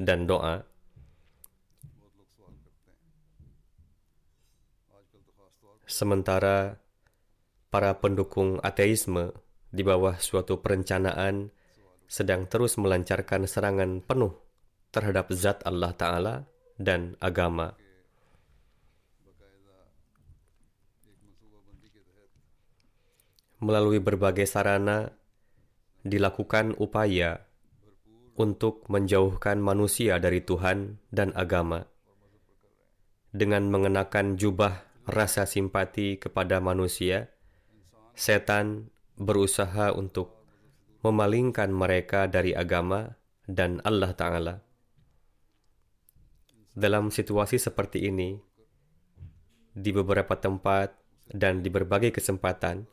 dan doa. Sementara para pendukung ateisme di bawah suatu perencanaan sedang terus melancarkan serangan penuh terhadap zat Allah Ta'ala dan agama. Melalui berbagai sarana, dilakukan upaya untuk menjauhkan manusia dari Tuhan dan agama. Dengan mengenakan jubah rasa simpati kepada manusia, setan berusaha untuk memalingkan mereka dari agama dan Allah Ta'ala. Dalam situasi seperti ini, di beberapa tempat dan di berbagai kesempatan,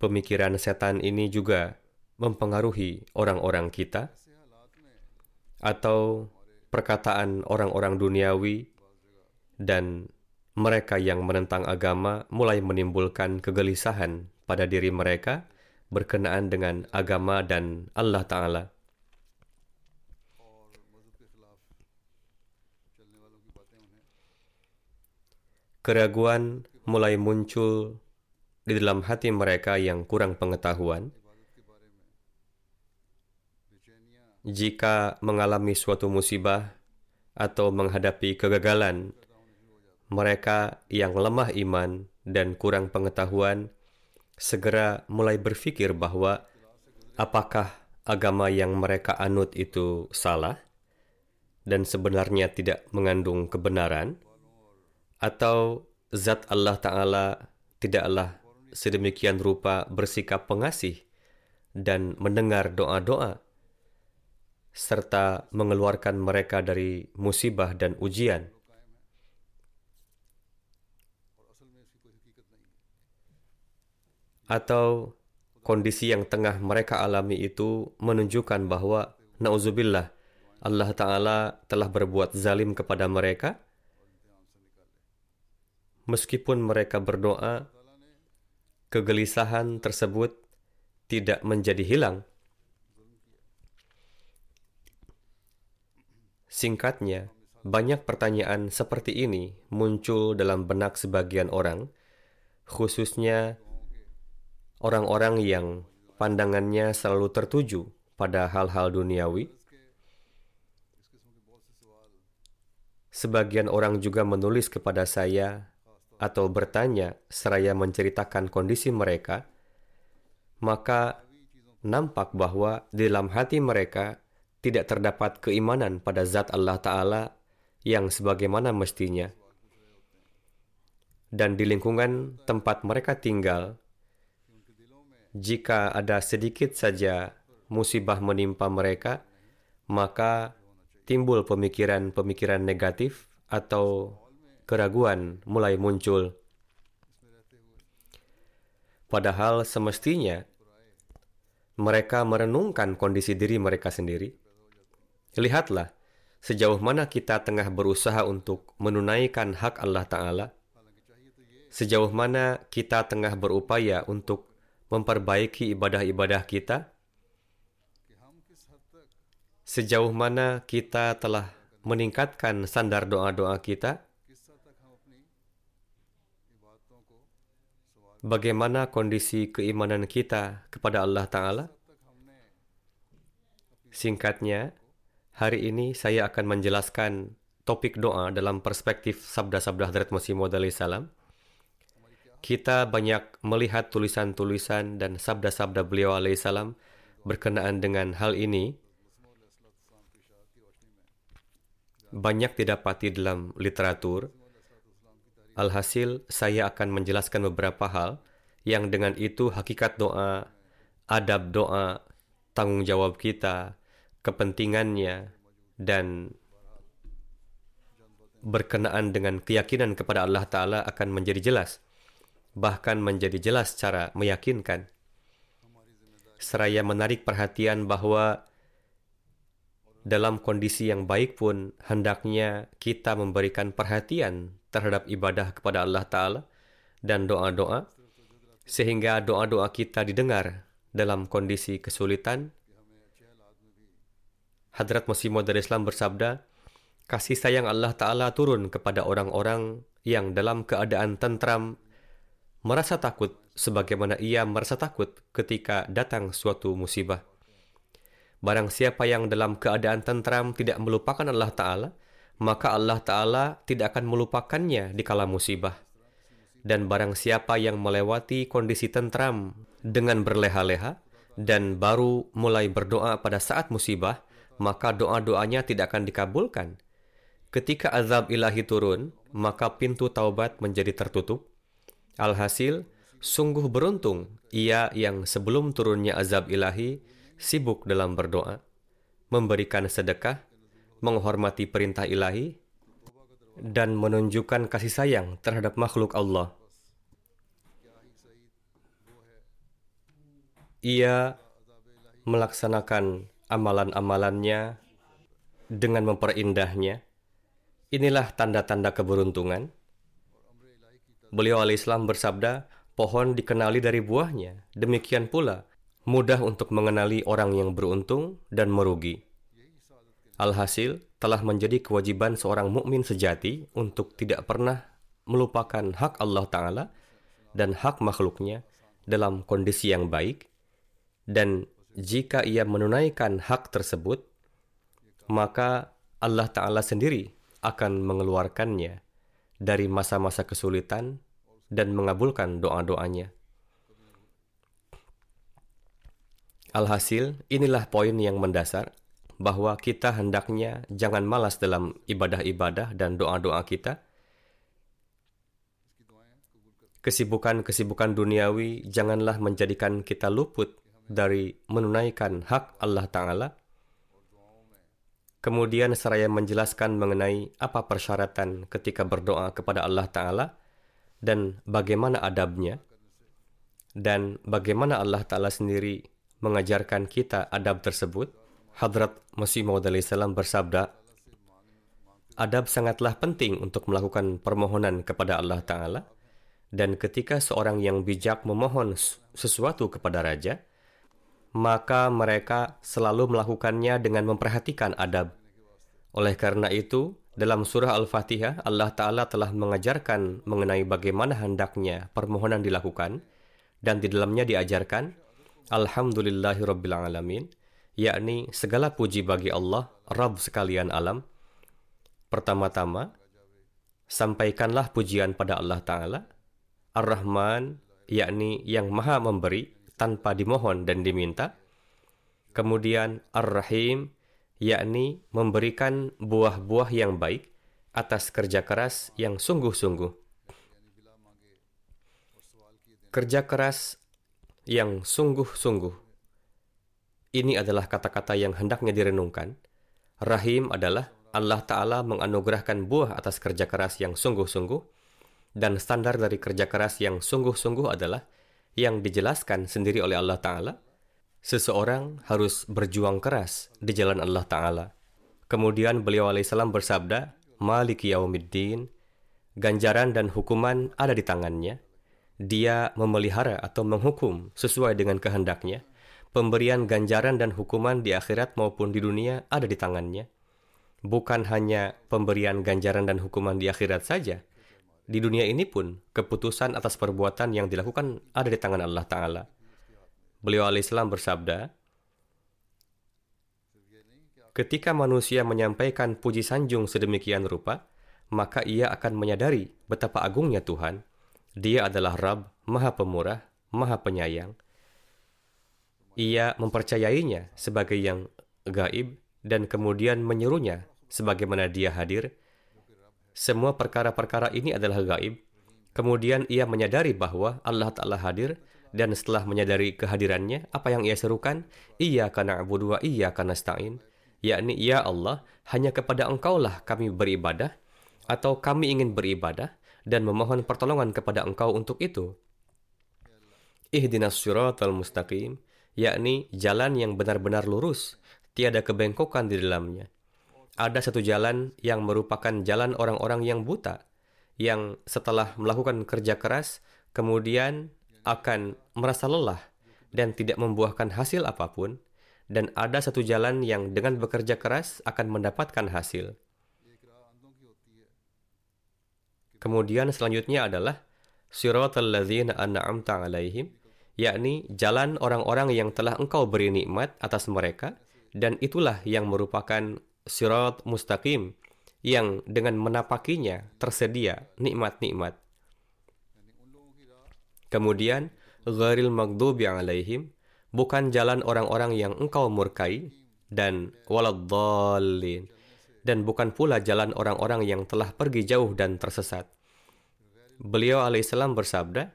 pemikiran setan ini juga mempengaruhi orang-orang kita, atau perkataan orang-orang duniawi, dan mereka yang menentang agama mulai menimbulkan kegelisahan pada diri mereka berkenaan dengan agama dan Allah Ta'ala. Keraguan mulai muncul di dalam hati mereka yang kurang pengetahuan. Jika mengalami suatu musibah atau menghadapi kegagalan, mereka yang lemah iman dan kurang pengetahuan segera mulai berpikir bahwa apakah agama yang mereka anut itu salah dan sebenarnya tidak mengandung kebenaran, atau zat Allah Ta'ala tidaklah sedemikian rupa bersikap pengasih dan mendengar doa-doa, serta mengeluarkan mereka dari musibah dan ujian. Atau kondisi yang tengah mereka alami itu menunjukkan bahwa nauzubillah Allah Ta'ala telah berbuat zalim kepada mereka meskipun mereka berdoa kegelisahan tersebut tidak menjadi hilang Singkatnya, banyak pertanyaan seperti ini muncul dalam benak sebagian orang, khususnya orang-orang yang pandangannya selalu tertuju pada hal-hal duniawi. Sebagian orang juga menulis kepada saya atau bertanya seraya menceritakan kondisi mereka, maka nampak bahwa di dalam hati mereka tidak terdapat keimanan pada zat Allah Ta'ala yang sebagaimana mestinya. Dan di lingkungan tempat mereka tinggal, jika ada sedikit saja musibah menimpa mereka, maka timbul pemikiran-pemikiran negatif atau keraguan mulai muncul. Padahal semestinya mereka merenungkan kondisi diri mereka sendiri. Lihatlah, sejauh mana kita tengah berusaha untuk menunaikan hak Allah Ta'ala, sejauh mana kita tengah berupaya untuk memperbaiki ibadah-ibadah kita, sejauh mana kita telah meningkatkan standar doa-doa kita, bagaimana kondisi keimanan kita kepada Allah Ta'ala. Singkatnya, hari ini saya akan menjelaskan topik doa dalam perspektif sabda-sabda Hadrat Masih Maud salam. Kita banyak melihat tulisan-tulisan dan sabda-sabda beliau alaihissalam berkenaan dengan hal ini banyak didapati dalam literatur. Alhasil, saya akan menjelaskan beberapa hal yang dengan itu hakikat doa, adab doa, tanggung jawab kita, kepentingannya, dan berkenaan dengan keyakinan kepada Allah Ta'ala akan menjadi jelas, bahkan menjadi jelas secara meyakinkan. Seraya menarik perhatian bahwa dalam kondisi yang baik pun hendaknya kita memberikan perhatian terhadap ibadah kepada Allah Ta'ala dan doa-doa, sehingga doa-doa kita didengar dalam kondisi kesulitan. Hadrat Masih Maud Islam bersabda, kasih sayang Allah Ta'ala turun kepada orang-orang yang dalam keadaan tentram merasa takut sebagaimana ia merasa takut ketika datang suatu musibah. Barang siapa yang dalam keadaan tentram tidak melupakan Allah Ta'ala, maka Allah Ta'ala tidak akan melupakannya di kala musibah. Dan barang siapa yang melewati kondisi tentram dengan berleha-leha dan baru mulai berdoa pada saat musibah, maka doa-doanya tidak akan dikabulkan. Ketika azab ilahi turun, maka pintu taubat menjadi tertutup. Alhasil, sungguh beruntung ia yang sebelum turunnya azab ilahi sibuk dalam berdoa, memberikan sedekah, menghormati perintah ilahi, dan menunjukkan kasih sayang terhadap makhluk Allah. Ia melaksanakan amalan-amalannya dengan memperindahnya. Inilah tanda-tanda keberuntungan. Beliau alaihissalam bersabda, pohon dikenali dari buahnya. Demikian pula, mudah untuk mengenali orang yang beruntung dan merugi. Alhasil, telah menjadi kewajiban seorang mukmin sejati untuk tidak pernah melupakan hak Allah Ta'ala dan hak makhluknya dalam kondisi yang baik, dan jika ia menunaikan hak tersebut, maka Allah Ta'ala sendiri akan mengeluarkannya dari masa-masa kesulitan dan mengabulkan doa-doanya. Alhasil, inilah poin yang mendasar bahwa kita hendaknya jangan malas dalam ibadah-ibadah dan doa-doa kita. Kesibukan-kesibukan duniawi janganlah menjadikan kita luput dari menunaikan hak Allah Ta'ala. Kemudian seraya menjelaskan mengenai apa persyaratan ketika berdoa kepada Allah Ta'ala dan bagaimana adabnya. Dan bagaimana Allah Ta'ala sendiri mengajarkan kita adab tersebut, Hadrat Masih Maud salam bersabda, Adab sangatlah penting untuk melakukan permohonan kepada Allah Ta'ala, dan ketika seorang yang bijak memohon sesuatu kepada raja, maka mereka selalu melakukannya dengan memperhatikan adab. Oleh karena itu, dalam surah Al-Fatihah, Allah Ta'ala telah mengajarkan mengenai bagaimana hendaknya permohonan dilakukan, dan di dalamnya diajarkan, Alhamdulillahi yakni segala puji bagi Allah, Rabb sekalian alam. Pertama-tama, sampaikanlah pujian pada Allah Ta'ala, Ar-Rahman, yakni yang maha memberi tanpa dimohon dan diminta. Kemudian Ar-Rahim, yakni memberikan buah-buah yang baik atas kerja keras yang sungguh-sungguh. Kerja keras yang sungguh-sungguh. Ini adalah kata-kata yang hendaknya direnungkan. Rahim adalah Allah Ta'ala menganugerahkan buah atas kerja keras yang sungguh-sungguh, dan standar dari kerja keras yang sungguh-sungguh adalah yang dijelaskan sendiri oleh Allah Ta'ala. Seseorang harus berjuang keras di jalan Allah Ta'ala. Kemudian beliau alaihissalam bersabda, Maliki yaumiddin, ganjaran dan hukuman ada di tangannya. Dia memelihara atau menghukum sesuai dengan kehendaknya. Pemberian ganjaran dan hukuman di akhirat maupun di dunia ada di tangannya. Bukan hanya pemberian ganjaran dan hukuman di akhirat saja. Di dunia ini pun, keputusan atas perbuatan yang dilakukan ada di tangan Allah Ta'ala. Beliau alaihissalam bersabda, Ketika manusia menyampaikan puji sanjung sedemikian rupa, maka ia akan menyadari betapa agungnya Tuhan. Dia adalah Rab, Maha Pemurah, Maha Penyayang. Ia mempercayainya sebagai yang gaib dan kemudian menyerunya sebagaimana dia hadir. Semua perkara-perkara ini adalah gaib. Kemudian ia menyadari bahwa Allah Ta'ala hadir dan setelah menyadari kehadirannya, apa yang ia serukan? Iya karena abu dua, iya karena stain yakni ya Allah, hanya kepada Engkaulah kami beribadah atau kami ingin beribadah dan memohon pertolongan kepada Engkau untuk itu. Ihdinas syiratal mustaqim, yakni jalan yang benar-benar lurus, tiada kebengkokan di dalamnya. Ada satu jalan yang merupakan jalan orang-orang yang buta, yang setelah melakukan kerja keras, kemudian akan merasa lelah dan tidak membuahkan hasil apa pun, dan ada satu jalan yang dengan bekerja keras akan mendapatkan hasil. Kemudian selanjutnya adalah siratal ladzina an'amta alaihim, yakni jalan orang-orang yang telah engkau beri nikmat atas mereka dan itulah yang merupakan sirat mustaqim yang dengan menapakinya tersedia nikmat-nikmat. Kemudian gharil maghdubi alaihim bukan jalan orang-orang yang engkau murkai dan waladhalin dan bukan pula jalan orang-orang yang telah pergi jauh dan tersesat. Beliau alaihissalam bersabda,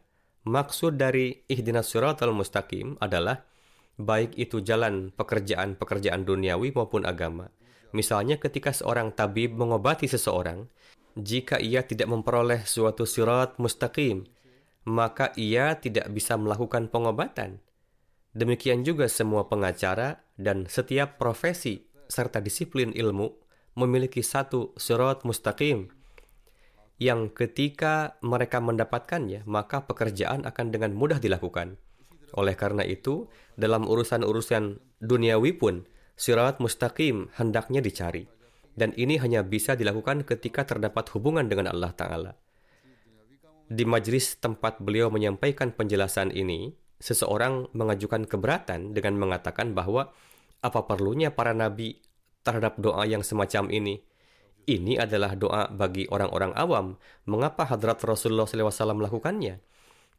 maksud dari ihdinas suratul mustaqim adalah baik itu jalan pekerjaan-pekerjaan duniawi maupun agama. Misalnya ketika seorang tabib mengobati seseorang, jika ia tidak memperoleh suatu surat mustaqim, maka ia tidak bisa melakukan pengobatan. Demikian juga semua pengacara dan setiap profesi serta disiplin ilmu memiliki satu surat mustaqim yang ketika mereka mendapatkannya, maka pekerjaan akan dengan mudah dilakukan. Oleh karena itu, dalam urusan-urusan duniawi pun, surat mustaqim hendaknya dicari. Dan ini hanya bisa dilakukan ketika terdapat hubungan dengan Allah Ta'ala. Di majlis tempat beliau menyampaikan penjelasan ini, seseorang mengajukan keberatan dengan mengatakan bahwa apa perlunya para nabi terhadap doa yang semacam ini? Ini adalah doa bagi orang-orang awam. Mengapa hadrat Rasulullah SAW melakukannya?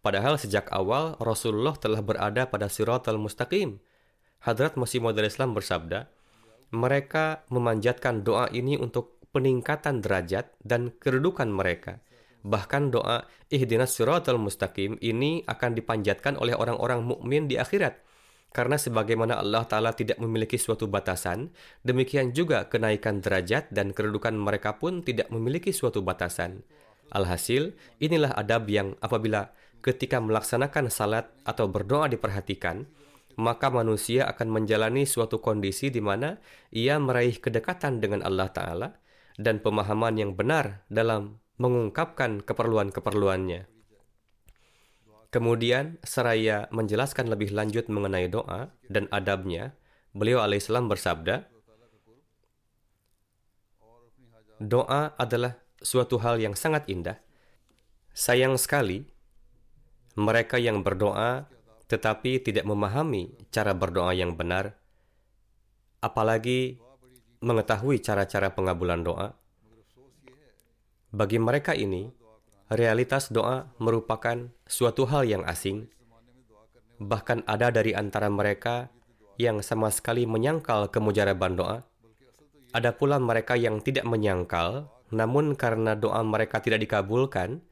Padahal sejak awal Rasulullah telah berada pada siratal mustaqim. Hadrat Masih Maud Islam bersabda, mereka memanjatkan doa ini untuk peningkatan derajat dan kedudukan mereka. Bahkan doa ihdinas siratal mustaqim ini akan dipanjatkan oleh orang-orang mukmin di akhirat. Karena sebagaimana Allah Ta'ala tidak memiliki suatu batasan, demikian juga kenaikan derajat dan kedudukan mereka pun tidak memiliki suatu batasan. Alhasil, inilah adab yang apabila ketika melaksanakan salat atau berdoa diperhatikan, maka manusia akan menjalani suatu kondisi di mana ia meraih kedekatan dengan Allah Ta'ala dan pemahaman yang benar dalam mengungkapkan keperluan-keperluannya. Kemudian, seraya menjelaskan lebih lanjut mengenai doa dan adabnya, beliau alaihissalam bersabda, Doa adalah suatu hal yang sangat indah. Sayang sekali, mereka yang berdoa tetapi tidak memahami cara berdoa yang benar, apalagi mengetahui cara-cara pengabulan doa, bagi mereka ini, realitas doa merupakan suatu hal yang asing. Bahkan ada dari antara mereka yang sama sekali menyangkal kemujaraban doa. Ada pula mereka yang tidak menyangkal, namun karena doa mereka tidak dikabulkan,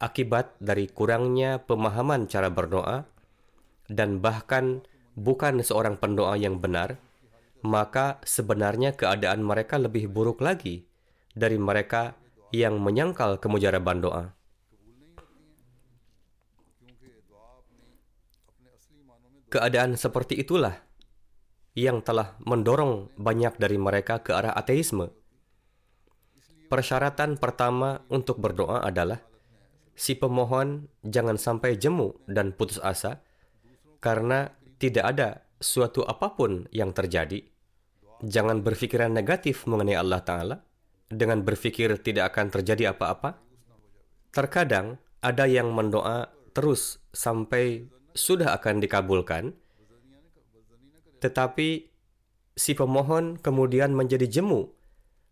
akibat dari kurangnya pemahaman cara berdoa, dan bahkan bukan seorang pendoa yang benar, maka sebenarnya keadaan mereka lebih buruk lagi dari mereka yang menyangkal kemujaraban doa. Keadaan seperti itulah yang telah mendorong banyak dari mereka ke arah ateisme. Persyaratan pertama untuk berdoa adalah si pemohon jangan sampai jemu dan putus asa karena tidak ada suatu apa pun yang terjadi. Jangan berpikiran negatif mengenai Allah Ta'ala dengan berpikir tidak akan terjadi apa-apa. Terkadang ada yang mendoa terus sampai sudah akan dikabulkan, tetapi si pemohon kemudian menjadi jemu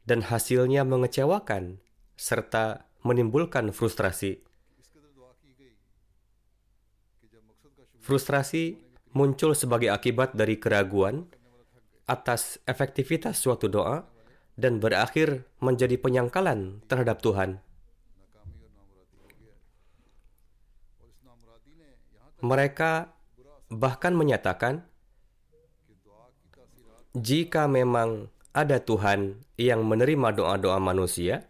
dan hasilnya mengecewakan serta menimbulkan frustrasi. Frustrasi muncul sebagai akibat dari keraguan atas efektivitas suatu doa dan berakhir menjadi penyangkalan terhadap Tuhan. Mereka bahkan menyatakan, jika memang ada Tuhan yang menerima doa-doa manusia,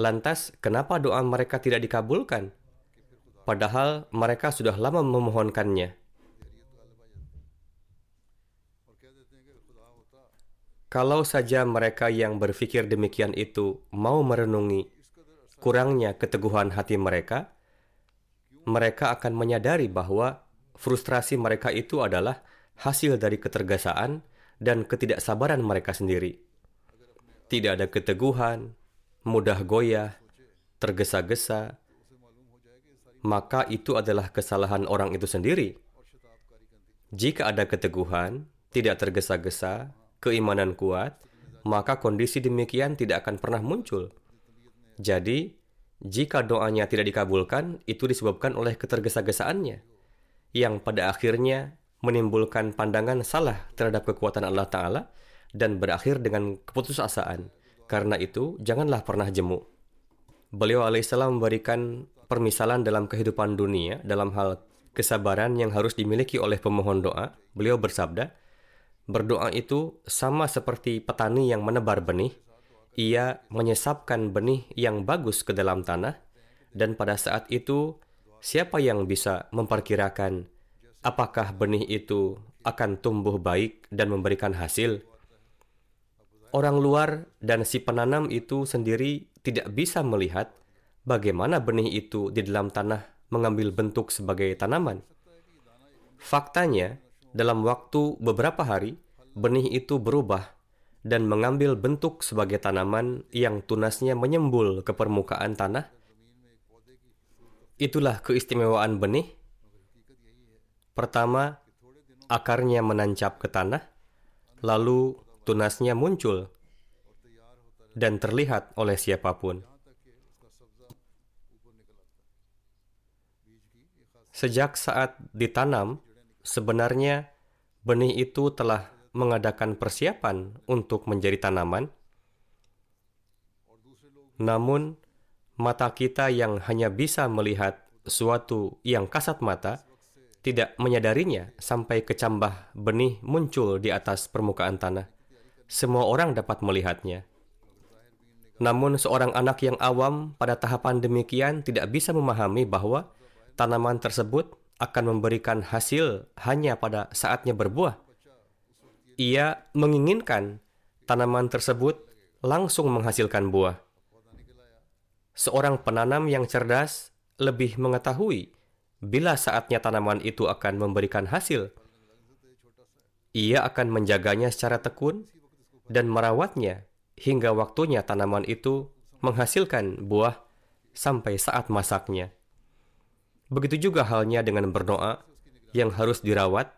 lantas kenapa doa mereka tidak dikabulkan? Padahal mereka sudah lama memohonkannya. Kalau saja mereka yang berpikir demikian itu mau merenungi kurangnya keteguhan hati mereka, mereka akan menyadari bahwa frustrasi mereka itu adalah hasil dari ketergesaan dan ketidaksabaran mereka sendiri. Tidak ada keteguhan, mudah goyah, tergesa-gesa, maka itu adalah kesalahan orang itu sendiri. Jika ada keteguhan, tidak tergesa-gesa, keimanan kuat, maka kondisi demikian tidak akan pernah muncul. Jadi, jika doanya tidak dikabulkan, itu disebabkan oleh ketergesa-gesaannya, yang pada akhirnya menimbulkan pandangan salah terhadap kekuatan Allah Ta'ala dan berakhir dengan keputusasaan. Karena itu, janganlah pernah jemu. Beliau alaihissalam memberikan permisalan dalam kehidupan dunia dalam hal kesabaran yang harus dimiliki oleh pemohon doa. Beliau bersabda, berdoa itu sama seperti petani yang menebar benih, ia menyesapkan benih yang bagus ke dalam tanah, dan pada saat itu, siapa yang bisa memperkirakan apakah benih itu akan tumbuh baik dan memberikan hasil? Orang luar dan si penanam itu sendiri tidak bisa melihat bagaimana benih itu di dalam tanah mengambil bentuk sebagai tanaman. Faktanya, dalam waktu beberapa hari, benih itu berubah dan mengambil bentuk sebagai tanaman yang tunasnya menyembul ke permukaan tanah. Itulah keistimewaan benih. Pertama, akarnya menancap ke tanah, lalu tunasnya muncul dan terlihat oleh siapa pun. Sejak saat ditanam, sebenarnya benih itu telah mengadakan persiapan untuk menjadi tanaman, namun mata kita yang hanya bisa melihat suatu yang kasat mata tidak menyadarinya sampai kecambah benih muncul di atas permukaan tanah. Semua orang dapat melihatnya. Namun seorang anak yang awam pada tahapan demikian tidak bisa memahami bahwa tanaman tersebut akan memberikan hasil hanya pada saatnya berbuah ia menginginkan tanaman tersebut langsung menghasilkan buah. Seorang penanam yang cerdas lebih mengetahui bila saatnya tanaman itu akan memberikan hasil. Ia akan menjaganya secara tekun dan merawatnya hingga waktunya tanaman itu menghasilkan buah sampai saat masaknya. Begitu juga halnya dengan berdoa yang harus dirawat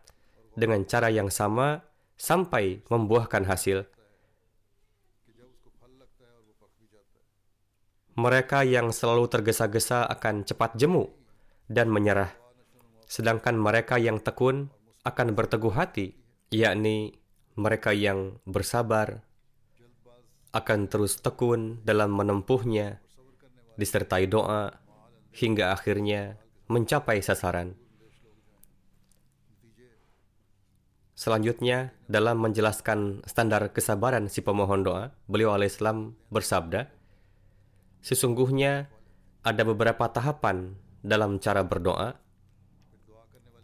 dengan cara yang sama sampai membuahkan hasil. Mereka yang selalu tergesa-gesa akan cepat jemu dan menyerah, sedangkan mereka yang tekun akan berteguh hati, yakni mereka yang bersabar akan terus tekun dalam menempuhnya, disertai doa hingga akhirnya mencapai sasaran. Selanjutnya, dalam menjelaskan standar kesabaran si pemohon doa, beliau alaihissalam bersabda, Sesungguhnya ada beberapa tahapan dalam cara berdoa.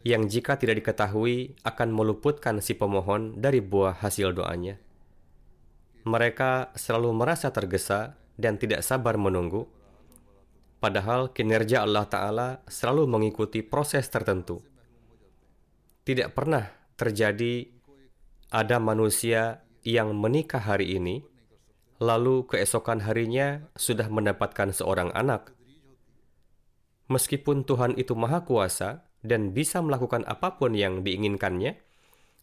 yang jika tidak diketahui akan meluputkan si pemohon dari buah hasil doanya. Mereka selalu merasa tergesa dan tidak sabar menunggu, padahal kinerja Allah Ta'ala selalu mengikuti proses tertentu. Tidak pernah terjadi ada manusia yang menikah hari ini, lalu keesokan harinya sudah mendapatkan seorang anak. Meskipun Tuhan itu Maha Kuasa dan bisa melakukan apa pun yang diinginkannya,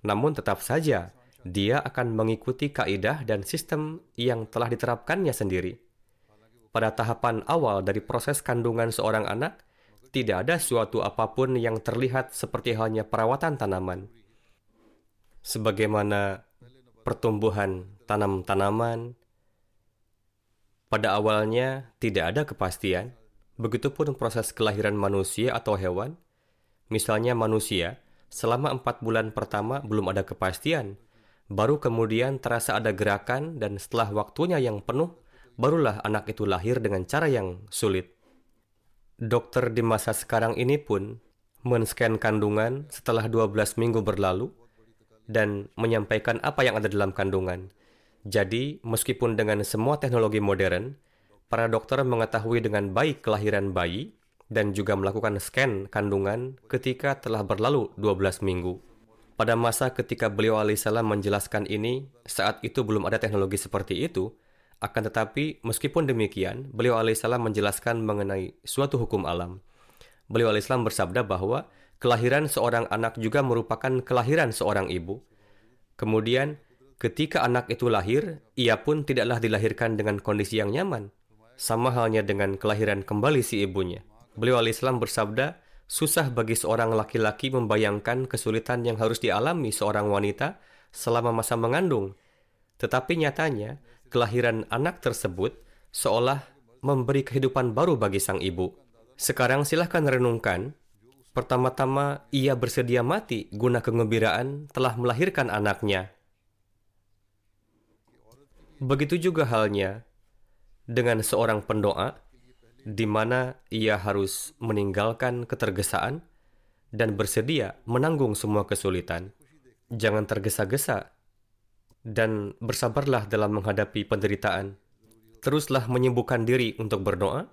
namun tetap saja dia akan mengikuti kaidah dan sistem yang telah diterapkannya sendiri. Pada tahapan awal dari proses kandungan seorang anak, tidak ada suatu apa pun yang terlihat seperti halnya perawatan tanaman. Sebagaimana pertumbuhan tanam-tanaman, pada awalnya tidak ada kepastian, begitupun proses kelahiran manusia atau hewan. Misalnya manusia, selama empat bulan pertama belum ada kepastian, Baru kemudian terasa ada gerakan dan setelah waktunya yang penuh, barulah anak itu lahir dengan cara yang sulit. Dokter di masa sekarang ini pun men-scan kandungan setelah 12 minggu berlalu dan menyampaikan apa yang ada dalam kandungan. Jadi, meskipun dengan semua teknologi modern, para dokter mengetahui dengan baik kelahiran bayi dan juga melakukan scan kandungan ketika telah berlalu 12 minggu. Pada masa ketika beliau alaihissalam menjelaskan ini, saat itu belum ada teknologi seperti itu, akan tetapi meskipun demikian, beliau alaihissalam menjelaskan mengenai suatu hukum alam. Beliau alaihissalam bersabda bahwa kelahiran seorang anak juga merupakan kelahiran seorang ibu. Kemudian, ketika anak itu lahir, ia pun tidaklah dilahirkan dengan kondisi yang nyaman. Sama halnya dengan kelahiran kembali si ibunya. Beliau alaihissalam bersabda, Susah bagi seorang laki-laki membayangkan kesulitan yang harus dialami seorang wanita selama masa mengandung. Tetapi nyatanya, kelahiran anak tersebut seolah memberi kehidupan baru bagi sang ibu. Sekarang silahkan renungkan, pertama-tama ia bersedia mati guna kegembiraan telah melahirkan anaknya. Begitu juga halnya dengan seorang pendoa di mana ia harus meninggalkan ketergesaan dan bersedia menanggung semua kesulitan. Jangan tergesa-gesa dan bersabarlah dalam menghadapi penderitaan. Teruslah menyembuhkan diri untuk berdoa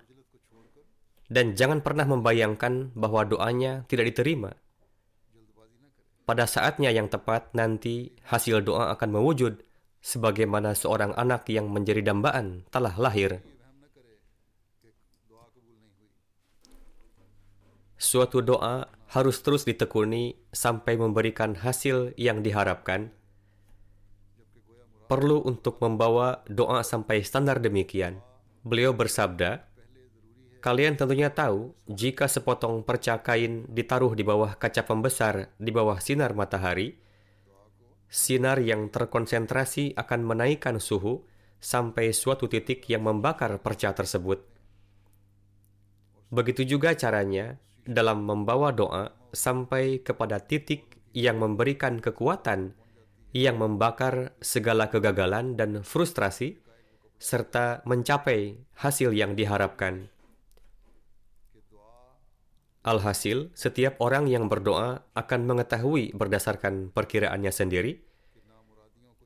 dan jangan pernah membayangkan bahwa doanya tidak diterima. Pada saatnya yang tepat nanti hasil doa akan mewujud sebagaimana seorang anak yang menjadi dambaan telah lahir. Suatu doa harus terus ditekuni sampai memberikan hasil yang diharapkan. Perlu untuk membawa doa sampai standar demikian. Beliau bersabda, Kalian tentunya tahu, jika sepotong perca kain ditaruh di bawah kaca pembesar di bawah sinar matahari, sinar yang terkonsentrasi akan menaikkan suhu sampai suatu titik yang membakar perca tersebut. Begitu juga caranya dalam membawa doa sampai kepada titik yang memberikan kekuatan yang membakar segala kegagalan dan frustrasi serta mencapai hasil yang diharapkan. Alhasil, setiap orang yang berdoa akan mengetahui berdasarkan perkiraannya sendiri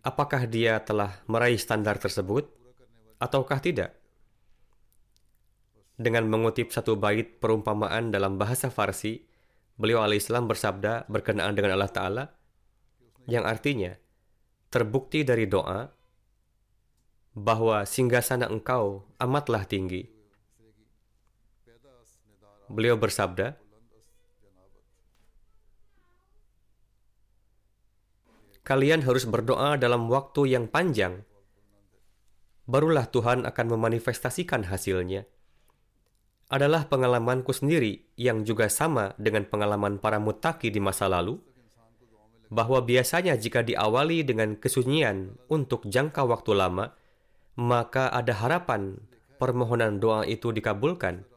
apakah dia telah meraih standar tersebut ataukah tidak dengan mengutip satu bait perumpamaan dalam bahasa Farsi, beliau alaihissalam bersabda berkenaan dengan Allah Ta'ala, yang artinya, terbukti dari doa bahwa singgasana engkau amatlah tinggi. Beliau bersabda, Kalian harus berdoa dalam waktu yang panjang, barulah Tuhan akan memanifestasikan hasilnya. Adalah pengalamanku sendiri yang juga sama dengan pengalaman para mutaki di masa lalu, bahwa biasanya jika diawali dengan kesunyian untuk jangka waktu lama, maka ada harapan permohonan doa itu dikabulkan.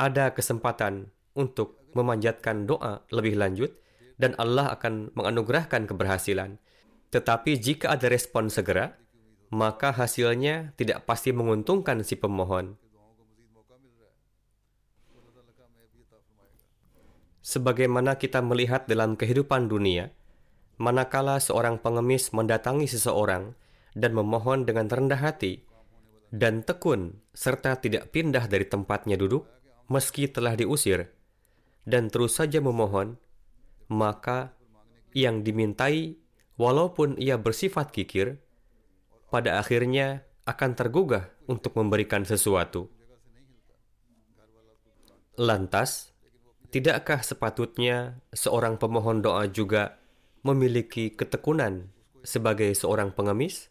Ada kesempatan untuk memanjatkan doa lebih lanjut dan Allah akan menganugerahkan keberhasilan. Tetapi jika ada respon segera, maka hasilnya tidak pasti menguntungkan si pemohon. Sebagaimana kita melihat dalam kehidupan dunia, manakala seorang pengemis mendatangi seseorang dan memohon dengan rendah hati dan tekun serta tidak pindah dari tempatnya duduk meski telah diusir dan terus saja memohon, maka yang dimintai walaupun ia bersifat kikir, pada akhirnya akan tergugah untuk memberikan sesuatu. Lantas, tidakkah sepatutnya seorang pemohon doa juga memiliki ketekunan sebagai seorang pengemis?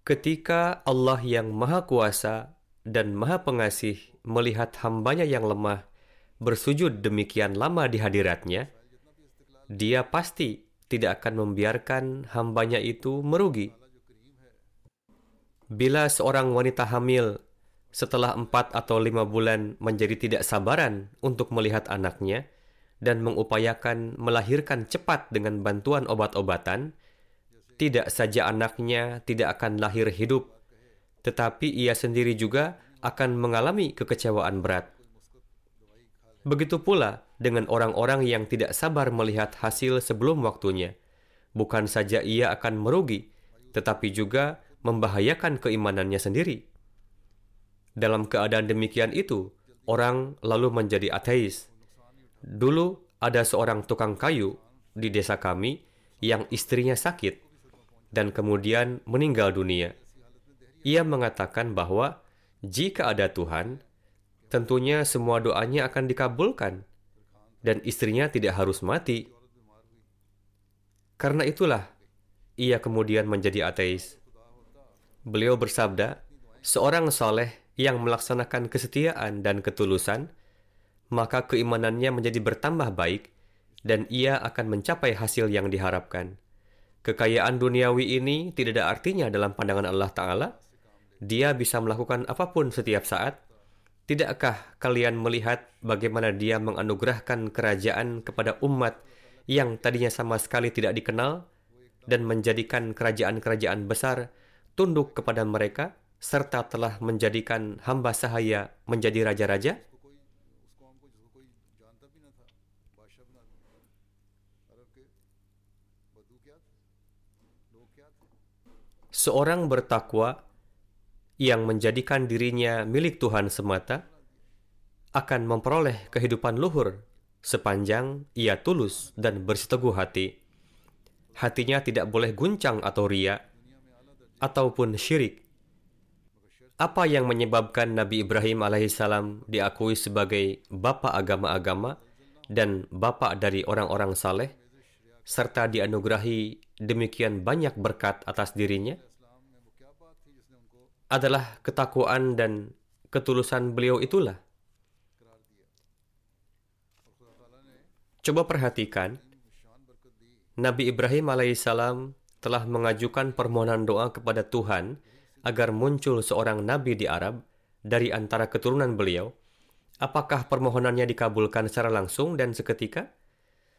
Ketika Allah yang Maha Kuasa dan Maha Pengasih melihat hambanya yang lemah bersujud demikian lama di hadiratnya, dia pasti tidak akan membiarkan hambanya itu merugi. Bila seorang wanita hamil setelah empat atau lima bulan menjadi tidak sabaran untuk melihat anaknya dan mengupayakan melahirkan cepat dengan bantuan obat-obatan, tidak saja anaknya tidak akan lahir hidup, tetapi ia sendiri juga akan mengalami kekecewaan berat. Begitu pula dengan orang-orang yang tidak sabar melihat hasil sebelum waktunya. Bukan saja ia akan merugi, tetapi juga membahayakan keimanannya sendiri. Dalam keadaan demikian itu, orang lalu menjadi ateis. Dulu ada seorang tukang kayu di desa kami yang istrinya sakit dan kemudian meninggal dunia. Ia mengatakan bahwa jika ada Tuhan, tentunya semua doanya akan dikabulkan dan istrinya tidak harus mati. Karena itulah ia kemudian menjadi ateis. Beliau bersabda, seorang soleh yang melaksanakan kesetiaan dan ketulusan, maka keimanannya menjadi bertambah baik dan ia akan mencapai hasil yang diharapkan. Kekayaan duniawi ini tidak ada artinya dalam pandangan Allah Ta'ala. Dia bisa melakukan apa pun setiap saat, Tidakkah kalian melihat bagaimana dia menganugerahkan kerajaan kepada umat yang tadinya sama sekali tidak dikenal dan menjadikan kerajaan-kerajaan besar tunduk kepada mereka serta telah menjadikan hamba sahaya menjadi raja-raja? Seorang bertakwa yang menjadikan dirinya milik Tuhan semata akan memperoleh kehidupan luhur sepanjang ia tulus dan bersiteguh hati. Hatinya tidak boleh guncang atau ria ataupun syirik. Apa yang menyebabkan Nabi Ibrahim alaihissalam diakui sebagai bapak agama-agama dan bapak dari orang-orang saleh, serta dianugerahi demikian banyak berkat atas dirinya? adalah ketakwaan dan ketulusan beliau itulah. Coba perhatikan, Nabi Ibrahim alaihissalam telah mengajukan permohonan doa kepada Tuhan agar muncul seorang nabi di Arab dari antara keturunan beliau. Apakah permohonannya dikabulkan secara langsung dan seketika?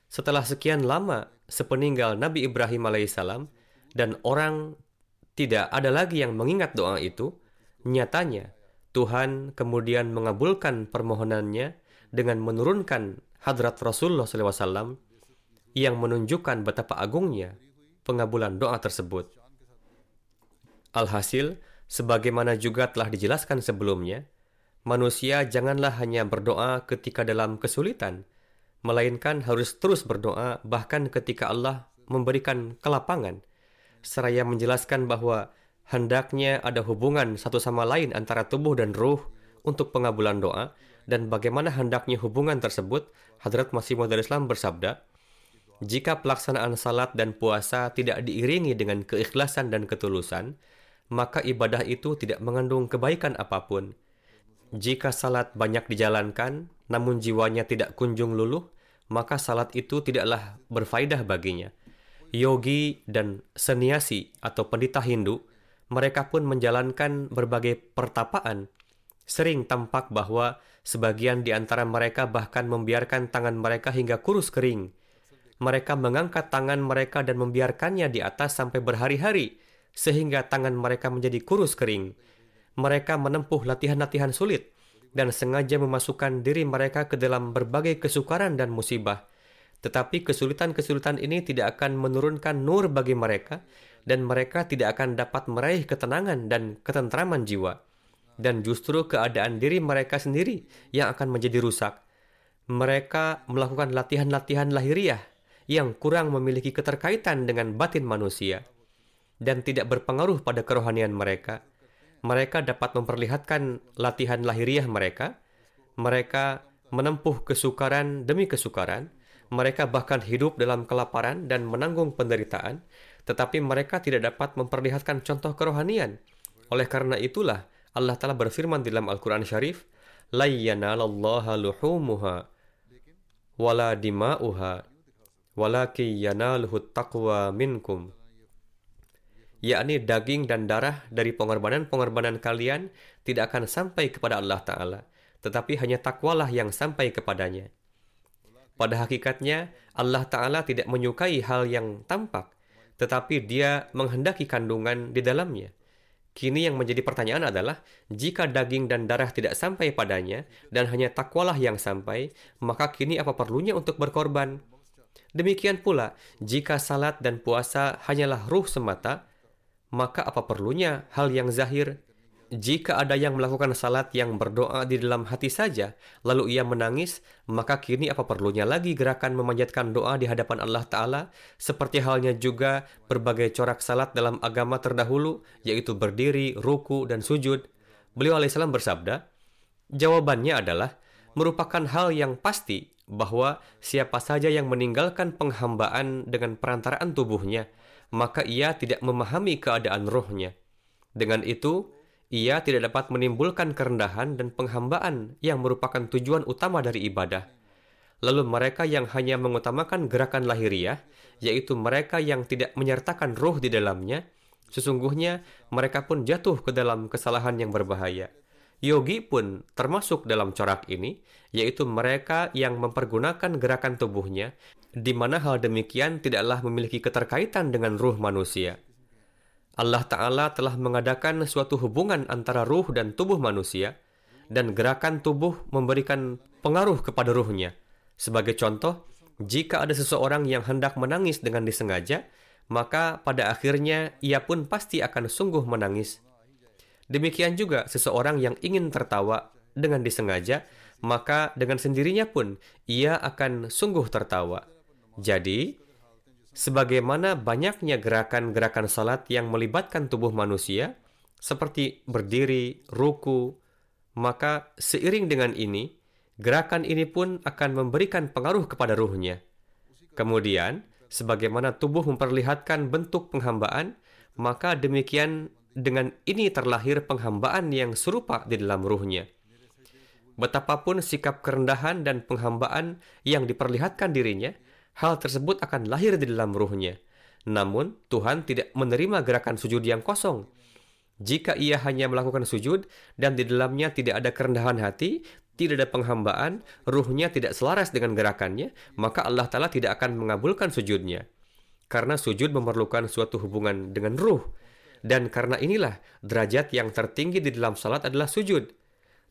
Setelah sekian lama sepeninggal Nabi Ibrahim alaihissalam dan orang tidak ada lagi yang mengingat doa itu, nyatanya Tuhan kemudian mengabulkan permohonannya dengan menurunkan hadrat Rasulullah SAW yang menunjukkan betapa agungnya pengabulan doa tersebut. Alhasil, sebagaimana juga telah dijelaskan sebelumnya, manusia janganlah hanya berdoa ketika dalam kesulitan, melainkan harus terus berdoa bahkan ketika Allah memberikan kelapangan – seraya menjelaskan bahwa hendaknya ada hubungan satu sama lain antara tubuh dan ruh untuk pengabulan doa dan bagaimana hendaknya hubungan tersebut Hadrat Masih Maud Islam bersabda jika pelaksanaan salat dan puasa tidak diiringi dengan keikhlasan dan ketulusan maka ibadah itu tidak mengandung kebaikan apa pun jika salat banyak dijalankan namun jiwanya tidak kunjung luluh maka salat itu tidaklah berfaedah baginya yogi dan seniasi atau pendeta Hindu, mereka pun menjalankan berbagai pertapaan. Sering tampak bahwa sebagian di antara mereka bahkan membiarkan tangan mereka hingga kurus kering. Mereka mengangkat tangan mereka dan membiarkannya di atas sampai berhari-hari, sehingga tangan mereka menjadi kurus kering. Mereka menempuh latihan-latihan sulit, dan sengaja memasukkan diri mereka ke dalam berbagai kesukaran dan musibah. Tetapi kesulitan-kesulitan ini tidak akan menurunkan nur bagi mereka, dan mereka tidak akan dapat meraih ketenangan dan ketentraman jiwa. Dan justru keadaan diri mereka sendiri yang akan menjadi rusak. Mereka melakukan latihan-latihan lahiriah yang kurang memiliki keterkaitan dengan batin manusia dan tidak berpengaruh pada kerohanian mereka mereka dapat memperlihatkan latihan lahiriah mereka. Mereka menempuh kesukaran demi kesukaran. Mereka bahkan hidup dalam kelaparan dan menanggung penderitaan, tetapi mereka tidak dapat memperlihatkan contoh kerohanian. Oleh karena itulah Allah telah berfirman dalam Al-Quran Syarif, yanalallaha luhumuha wala dima'uha walaki yanaluhu taqwa minkum yakni daging dan darah dari pengorbanan-pengorbanan kalian tidak akan sampai kepada Allah Ta'ala, tetapi hanya takwalah yang sampai kepadanya. Pada hakikatnya, Allah Ta'ala tidak menyukai hal yang tampak, tetapi dia menghendaki kandungan di dalamnya. Kini yang menjadi pertanyaan adalah, jika daging dan darah tidak sampai padanya, dan hanya takwalah yang sampai, maka kini apa perlunya untuk berkorban? Demikian pula, jika salat dan puasa hanyalah ruh semata, maka apa perlunya hal yang zahir? Jika ada yang melakukan salat yang berdoa di dalam hati saja, lalu ia menangis, maka kini apa perlunya lagi gerakan memanjatkan doa di hadapan Allah Ta'ala, seperti halnya juga berbagai corak salat dalam agama terdahulu, yaitu berdiri, ruku, dan sujud. Beliau alaihissalam bersabda, jawabannya adalah, merupakan hal yang pasti bahwa siapa saja yang meninggalkan penghambaan dengan perantaraan tubuhnya, maka ia tidak memahami keadaan rohnya. Dengan itu, ia tidak dapat menimbulkan kerendahan dan penghambaan yang merupakan tujuan utama dari ibadah. Lalu mereka yang hanya mengutamakan gerakan lahiriah, yaitu mereka yang tidak menyertakan roh di dalamnya, sesungguhnya mereka pun jatuh ke dalam kesalahan yang berbahaya. Yogi pun termasuk dalam corak ini, yaitu mereka yang mempergunakan gerakan tubuhnya, di mana hal demikian tidaklah memiliki keterkaitan dengan ruh manusia. Allah Ta'ala telah mengadakan suatu hubungan antara ruh dan tubuh manusia, dan gerakan tubuh memberikan pengaruh kepada ruhnya. Sebagai contoh, jika ada seseorang yang hendak menangis dengan disengaja, maka pada akhirnya ia pun pasti akan sungguh menangis Demikian juga seseorang yang ingin tertawa dengan disengaja, maka dengan sendirinya pun ia akan sungguh tertawa. Jadi, sebagaimana banyaknya gerakan-gerakan salat yang melibatkan tubuh manusia, seperti berdiri, ruku, maka seiring dengan ini, gerakan ini pun akan memberikan pengaruh kepada ruhnya. Kemudian, sebagaimana tubuh memperlihatkan bentuk penghambaan, maka demikian dengan ini terlahir penghambaan yang serupa di dalam ruhnya. Betapapun sikap kerendahan dan penghambaan yang diperlihatkan dirinya, hal tersebut akan lahir di dalam ruhnya. Namun, Tuhan tidak menerima gerakan sujud yang kosong. Jika ia hanya melakukan sujud dan di dalamnya tidak ada kerendahan hati, tidak ada penghambaan, ruhnya tidak selaras dengan gerakannya, maka Allah Ta'ala tidak akan mengabulkan sujudnya. Karena sujud memerlukan suatu hubungan dengan ruh, dan karena inilah derajat yang tertinggi di dalam salat adalah sujud.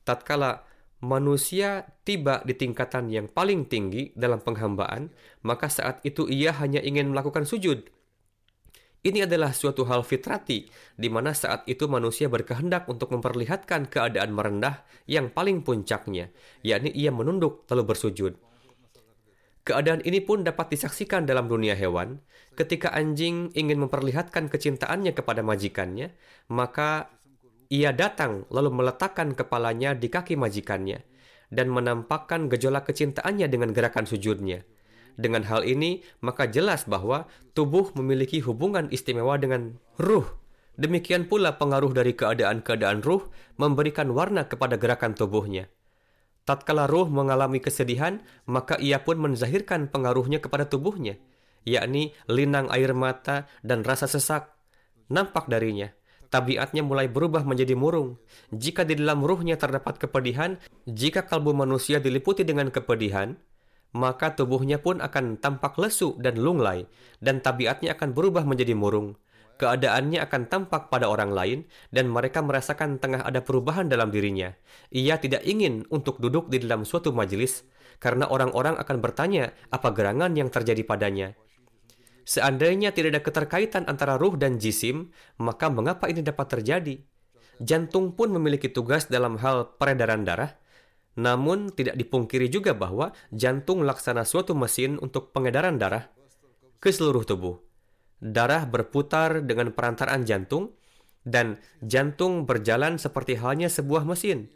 Tatkala manusia tiba di tingkatan yang paling tinggi dalam penghambaan, maka saat itu ia hanya ingin melakukan sujud. Ini adalah suatu hal fitrati, di mana saat itu manusia berkehendak untuk memperlihatkan keadaan merendah yang paling puncaknya, yakni ia menunduk lalu bersujud. Keadaan ini pun dapat disaksikan dalam dunia hewan. Ketika anjing ingin memperlihatkan kecintaannya kepada majikannya, maka ia datang lalu meletakkan kepalanya di kaki majikannya dan menampakkan gejolak kecintaannya dengan gerakan sujudnya. Dengan hal ini, maka jelas bahwa tubuh memiliki hubungan istimewa dengan ruh. Demikian pula pengaruh dari keadaan-keadaan ruh memberikan warna kepada gerakan tubuhnya. Tatkala ruh mengalami kesedihan, maka ia pun menzahirkan pengaruhnya kepada tubuhnya, yakni linang air mata dan rasa sesak. Nampak darinya, tabiatnya mulai berubah menjadi murung. Jika di dalam ruhnya terdapat kepedihan, jika kalbu manusia diliputi dengan kepedihan, maka tubuhnya pun akan tampak lesu dan lunglai, dan tabiatnya akan berubah menjadi murung. Keadaannya akan tampak pada orang lain dan mereka merasakan tengah ada perubahan dalam dirinya. Ia tidak ingin untuk duduk di dalam suatu majelis karena orang-orang akan bertanya apa gerangan yang terjadi padanya. Seandainya tidak ada keterkaitan antara ruh dan jisim, maka mengapa ini dapat terjadi? Jantung pun memiliki tugas dalam hal peredaran darah, namun tidak dipungkiri juga bahwa jantung laksana suatu mesin untuk pengedaran darah ke seluruh tubuh. Darah berputar dengan perantaraan jantung, dan jantung berjalan seperti halnya sebuah mesin.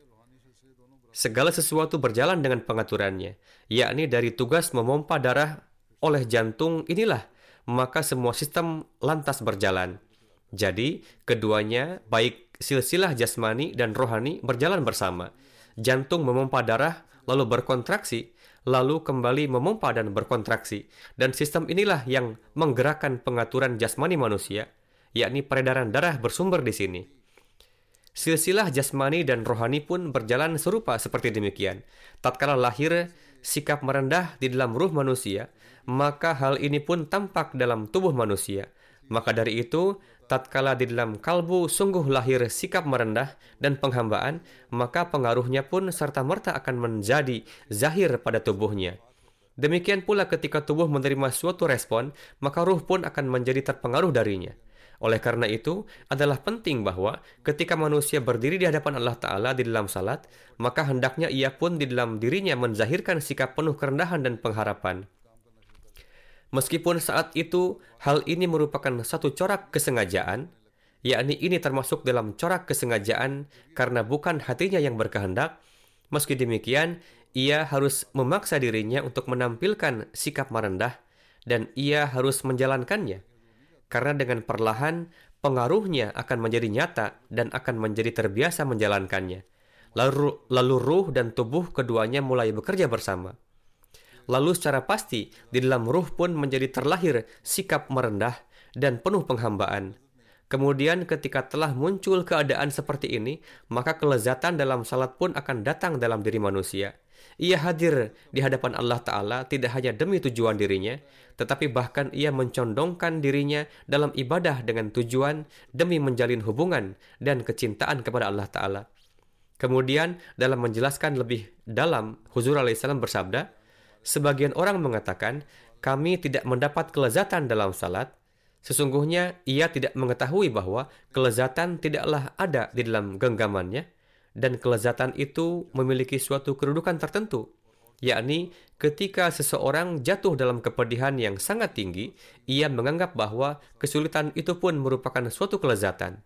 Segala sesuatu berjalan dengan pengaturannya, yakni dari tugas memompa darah oleh jantung inilah, maka semua sistem lantas berjalan. Jadi, keduanya, baik silsilah jasmani dan rohani, berjalan bersama. Jantung memompa darah, lalu berkontraksi, lalu kembali memompa dan berkontraksi. Dan sistem inilah yang menggerakkan pengaturan jasmani manusia, yakni peredaran darah bersumber di sini. Silsilah jasmani dan rohani pun berjalan serupa seperti demikian. Tatkala lahir sikap merendah di dalam ruh manusia, maka hal ini pun tampak dalam tubuh manusia. Maka dari itu, tatkala di dalam kalbu sungguh lahir sikap merendah dan penghambaan, maka pengaruhnya pun serta-merta akan menjadi zahir pada tubuhnya. Demikian pula ketika tubuh menerima suatu respon, maka ruh pun akan menjadi terpengaruh darinya. Oleh karena itu, adalah penting bahwa ketika manusia berdiri di hadapan Allah Ta'ala di dalam salat, maka hendaknya ia pun di dalam dirinya menzahirkan sikap penuh kerendahan dan pengharapan. Meskipun saat itu hal ini merupakan satu corak kesengajaan, yakni ini termasuk dalam corak kesengajaan karena bukan hatinya yang berkehendak, meski demikian ia harus memaksa dirinya untuk menampilkan sikap merendah dan ia harus menjalankannya. Karena dengan perlahan pengaruhnya akan menjadi nyata dan akan menjadi terbiasa menjalankannya. Lalu, lalu ruh dan tubuh keduanya mulai bekerja bersama. Lalu secara pasti di dalam ruh pun menjadi terlahir sikap merendah dan penuh penghambaan. Kemudian ketika telah muncul keadaan seperti ini, maka kelezatan dalam salat pun akan datang dalam diri manusia. Ia hadir di hadapan Allah Ta'ala tidak hanya demi tujuan dirinya, tetapi bahkan ia mencondongkan dirinya dalam ibadah dengan tujuan demi menjalin hubungan dan kecintaan kepada Allah Ta'ala. Kemudian dalam menjelaskan lebih dalam, Huzur alaihissalam bersabda, Sebagian orang mengatakan, kami tidak mendapat kelezatan dalam salat. Sesungguhnya ia tidak mengetahui bahwa kelezatan tidaklah ada di dalam genggamannya, dan kelezatan itu memiliki suatu kedudukan tertentu, yakni ketika seseorang jatuh dalam kepedihan yang sangat tinggi, ia menganggap bahwa kesulitan itu pun merupakan suatu kelezatan.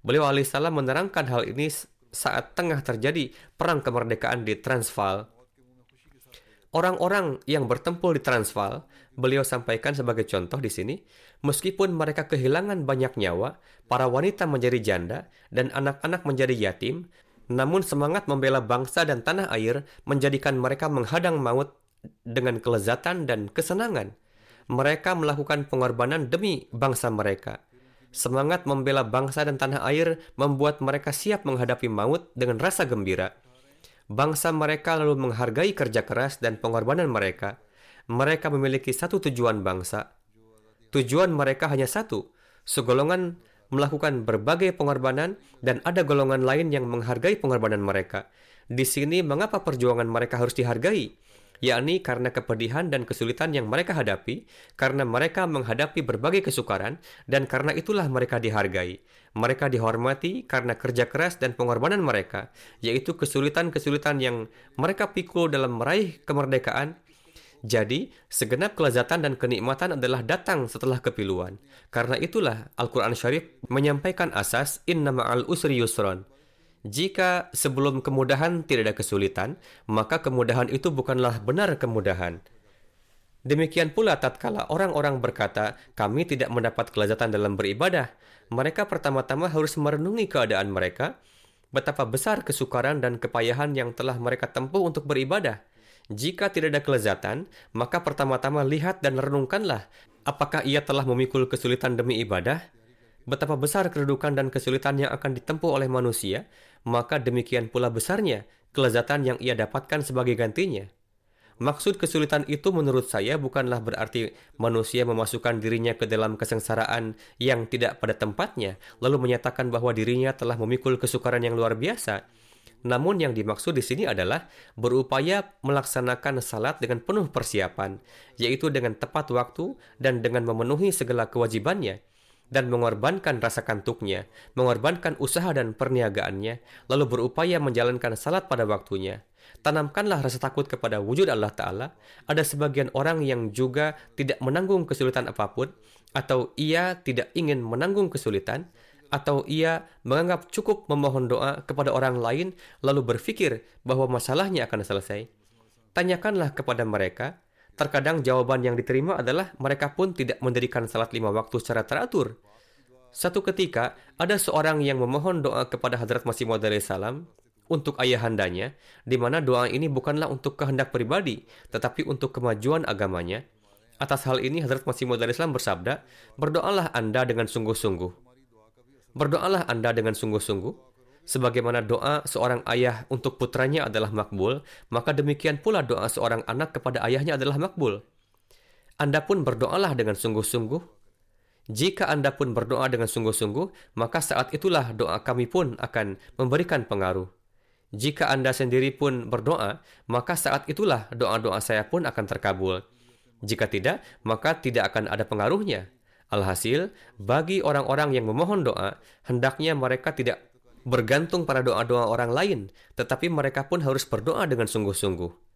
Beliau alaihissalam menerangkan hal ini saat tengah terjadi perang kemerdekaan di Transvaal Orang-orang yang bertempur di Transvaal, beliau sampaikan sebagai contoh di sini, meskipun mereka kehilangan banyak nyawa, para wanita menjadi janda, dan anak-anak menjadi yatim, namun semangat membela bangsa dan tanah air menjadikan mereka menghadang maut dengan kelezatan dan kesenangan. Mereka melakukan pengorbanan demi bangsa mereka. Semangat membela bangsa dan tanah air membuat mereka siap menghadapi maut dengan rasa gembira Bangsa mereka lalu menghargai kerja keras dan pengorbanan mereka. Mereka memiliki satu tujuan bangsa. Tujuan mereka hanya satu, segolongan melakukan berbagai pengorbanan dan ada golongan lain yang menghargai pengorbanan mereka. Di sini mengapa perjuangan mereka harus dihargai? Yakni karena kepedihan dan kesulitan yang mereka hadapi, karena mereka menghadapi berbagai kesukaran, dan karena itulah mereka dihargai. Mereka dihormati karena kerja keras dan pengorbanan mereka, yaitu kesulitan-kesulitan yang mereka pikul dalam meraih kemerdekaan. Jadi, segenap kelezatan dan kenikmatan adalah datang setelah kepiluan. Karena itulah Al-Quran Syarif menyampaikan asas inna ma'al usri yusron jika sebelum kemudahan tidak ada kesulitan, maka kemudahan itu bukanlah benar kemudahan. Demikian pula tatkala orang-orang berkata, kami tidak mendapat kelezatan dalam beribadah, mereka pertama-tama harus merenungi keadaan mereka, betapa besar kesukaran dan kepayahan yang telah mereka tempuh untuk beribadah. Jika tidak ada kelezatan, maka pertama-tama lihat dan renungkanlah apakah ia telah memikul kesulitan demi ibadah, betapa besar kedudukan dan kesulitan yang akan ditempuh oleh manusia, maka demikian pula besarnya kelezatan yang ia dapatkan sebagai gantinya. Maksud kesulitan itu menurut saya bukanlah berarti manusia memasukkan dirinya ke dalam kesengsaraan yang tidak pada tempatnya, lalu menyatakan bahwa dirinya telah memikul kesukaran yang luar biasa. Namun yang dimaksud di sini adalah berupaya melaksanakan salat dengan penuh persiapan, yaitu dengan tepat waktu dan dengan memenuhi segala kewajibannya, dan mengorbankan rasa kantuknya, mengorbankan usaha dan perniagaannya, lalu berupaya menjalankan salat pada waktunya. Tanamkanlah rasa takut kepada wujud Allah Ta'ala. Ada sebagian orang yang juga tidak menanggung kesulitan apa pun, atau ia tidak ingin menanggung kesulitan, atau ia menganggap cukup memohon doa kepada orang lain lalu berpikir bahwa masalahnya akan selesai. Tanyakanlah kepada mereka, terkadang jawaban yang diterima adalah mereka pun tidak mendirikan salat lima waktu secara teratur. Satu ketika, ada seorang yang memohon doa kepada Hadrat Masih Maud salam untuk ayahandanya, di mana doa ini bukanlah untuk kehendak pribadi, tetapi untuk kemajuan agamanya. Atas hal ini, Hadrat Masih Maud Islam bersabda, berdoalah Anda dengan sungguh-sungguh. Berdoalah Anda dengan sungguh-sungguh. Sebagaimana doa seorang ayah untuk putranya adalah makbul, maka demikian pula doa seorang anak kepada ayahnya adalah makbul. Anda pun berdoalah dengan sungguh-sungguh. Jika Anda pun berdoa dengan sungguh-sungguh, maka saat itulah doa kami pun akan memberikan pengaruh. Jika Anda sendiri pun berdoa, maka saat itulah doa-doa saya pun akan terkabul. Jika tidak, maka tidak akan ada pengaruhnya. Alhasil, bagi orang-orang yang memohon doa, hendaknya mereka tidak bergantung pada doa-doa orang lain, tetapi mereka pun harus berdoa dengan sungguh-sungguh.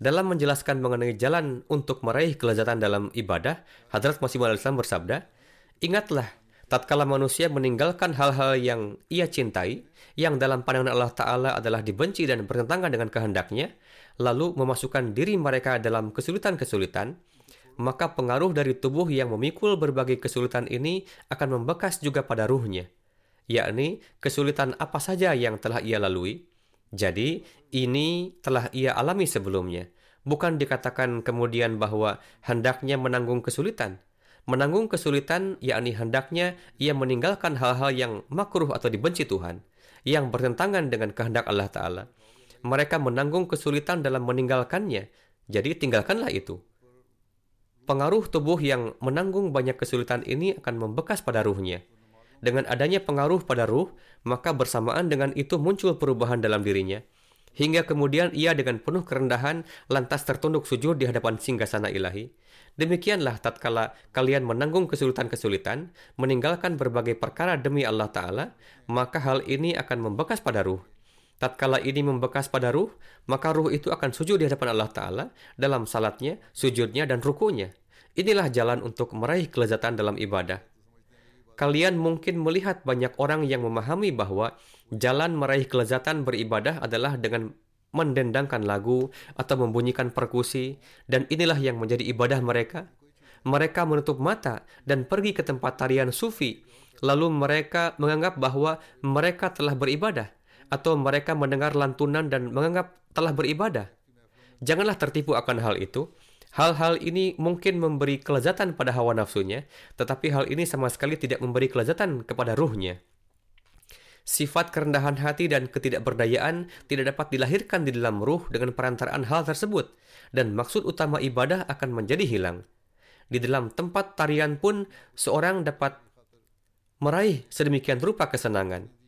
Dalam menjelaskan mengenai jalan untuk meraih kelezatan dalam ibadah, Hadrat Masih Islam bersabda, Ingatlah, tatkala manusia meninggalkan hal-hal yang ia cintai, yang dalam pandangan Allah Ta'ala adalah dibenci dan bertentangan dengan kehendaknya, lalu memasukkan diri mereka dalam kesulitan-kesulitan, maka pengaruh dari tubuh yang memikul berbagai kesulitan ini akan membekas juga pada ruhnya, yakni kesulitan apa saja yang telah ia lalui. Jadi, ini telah ia alami sebelumnya. Bukan dikatakan kemudian bahwa hendaknya menanggung kesulitan. Menanggung kesulitan yakni hendaknya ia meninggalkan hal-hal yang makruh atau dibenci Tuhan, yang bertentangan dengan kehendak Allah Ta'ala. Mereka menanggung kesulitan dalam meninggalkannya, jadi tinggalkanlah itu pengaruh tubuh yang menanggung banyak kesulitan ini akan membekas pada ruhnya. Dengan adanya pengaruh pada ruh, maka bersamaan dengan itu muncul perubahan dalam dirinya. Hingga kemudian ia dengan penuh kerendahan lantas tertunduk sujud di hadapan singgasana ilahi. Demikianlah tatkala kalian menanggung kesulitan-kesulitan, meninggalkan berbagai perkara demi Allah Ta'ala, maka hal ini akan membekas pada ruh. Tatkala ini membekas pada ruh, maka ruh itu akan sujud di hadapan Allah Ta'ala dalam salatnya, sujudnya, dan rukunya. Inilah jalan untuk meraih kelezatan dalam ibadah. Kalian mungkin melihat banyak orang yang memahami bahwa jalan meraih kelezatan beribadah adalah dengan mendendangkan lagu atau membunyikan perkusi, dan inilah yang menjadi ibadah mereka. Mereka menutup mata dan pergi ke tempat tarian sufi, lalu mereka menganggap bahwa mereka telah beribadah atau mereka mendengar lantunan dan menganggap telah beribadah. Janganlah tertipu akan hal itu. Hal-hal ini mungkin memberi kelezatan pada hawa nafsunya, tetapi hal ini sama sekali tidak memberi kelezatan kepada ruhnya. Sifat kerendahan hati dan ketidakberdayaan tidak dapat dilahirkan di dalam ruh dengan perantaraan hal tersebut, dan maksud utama ibadah akan menjadi hilang. Di dalam tempat tarian pun, seorang dapat meraih sedemikian rupa kesenangan.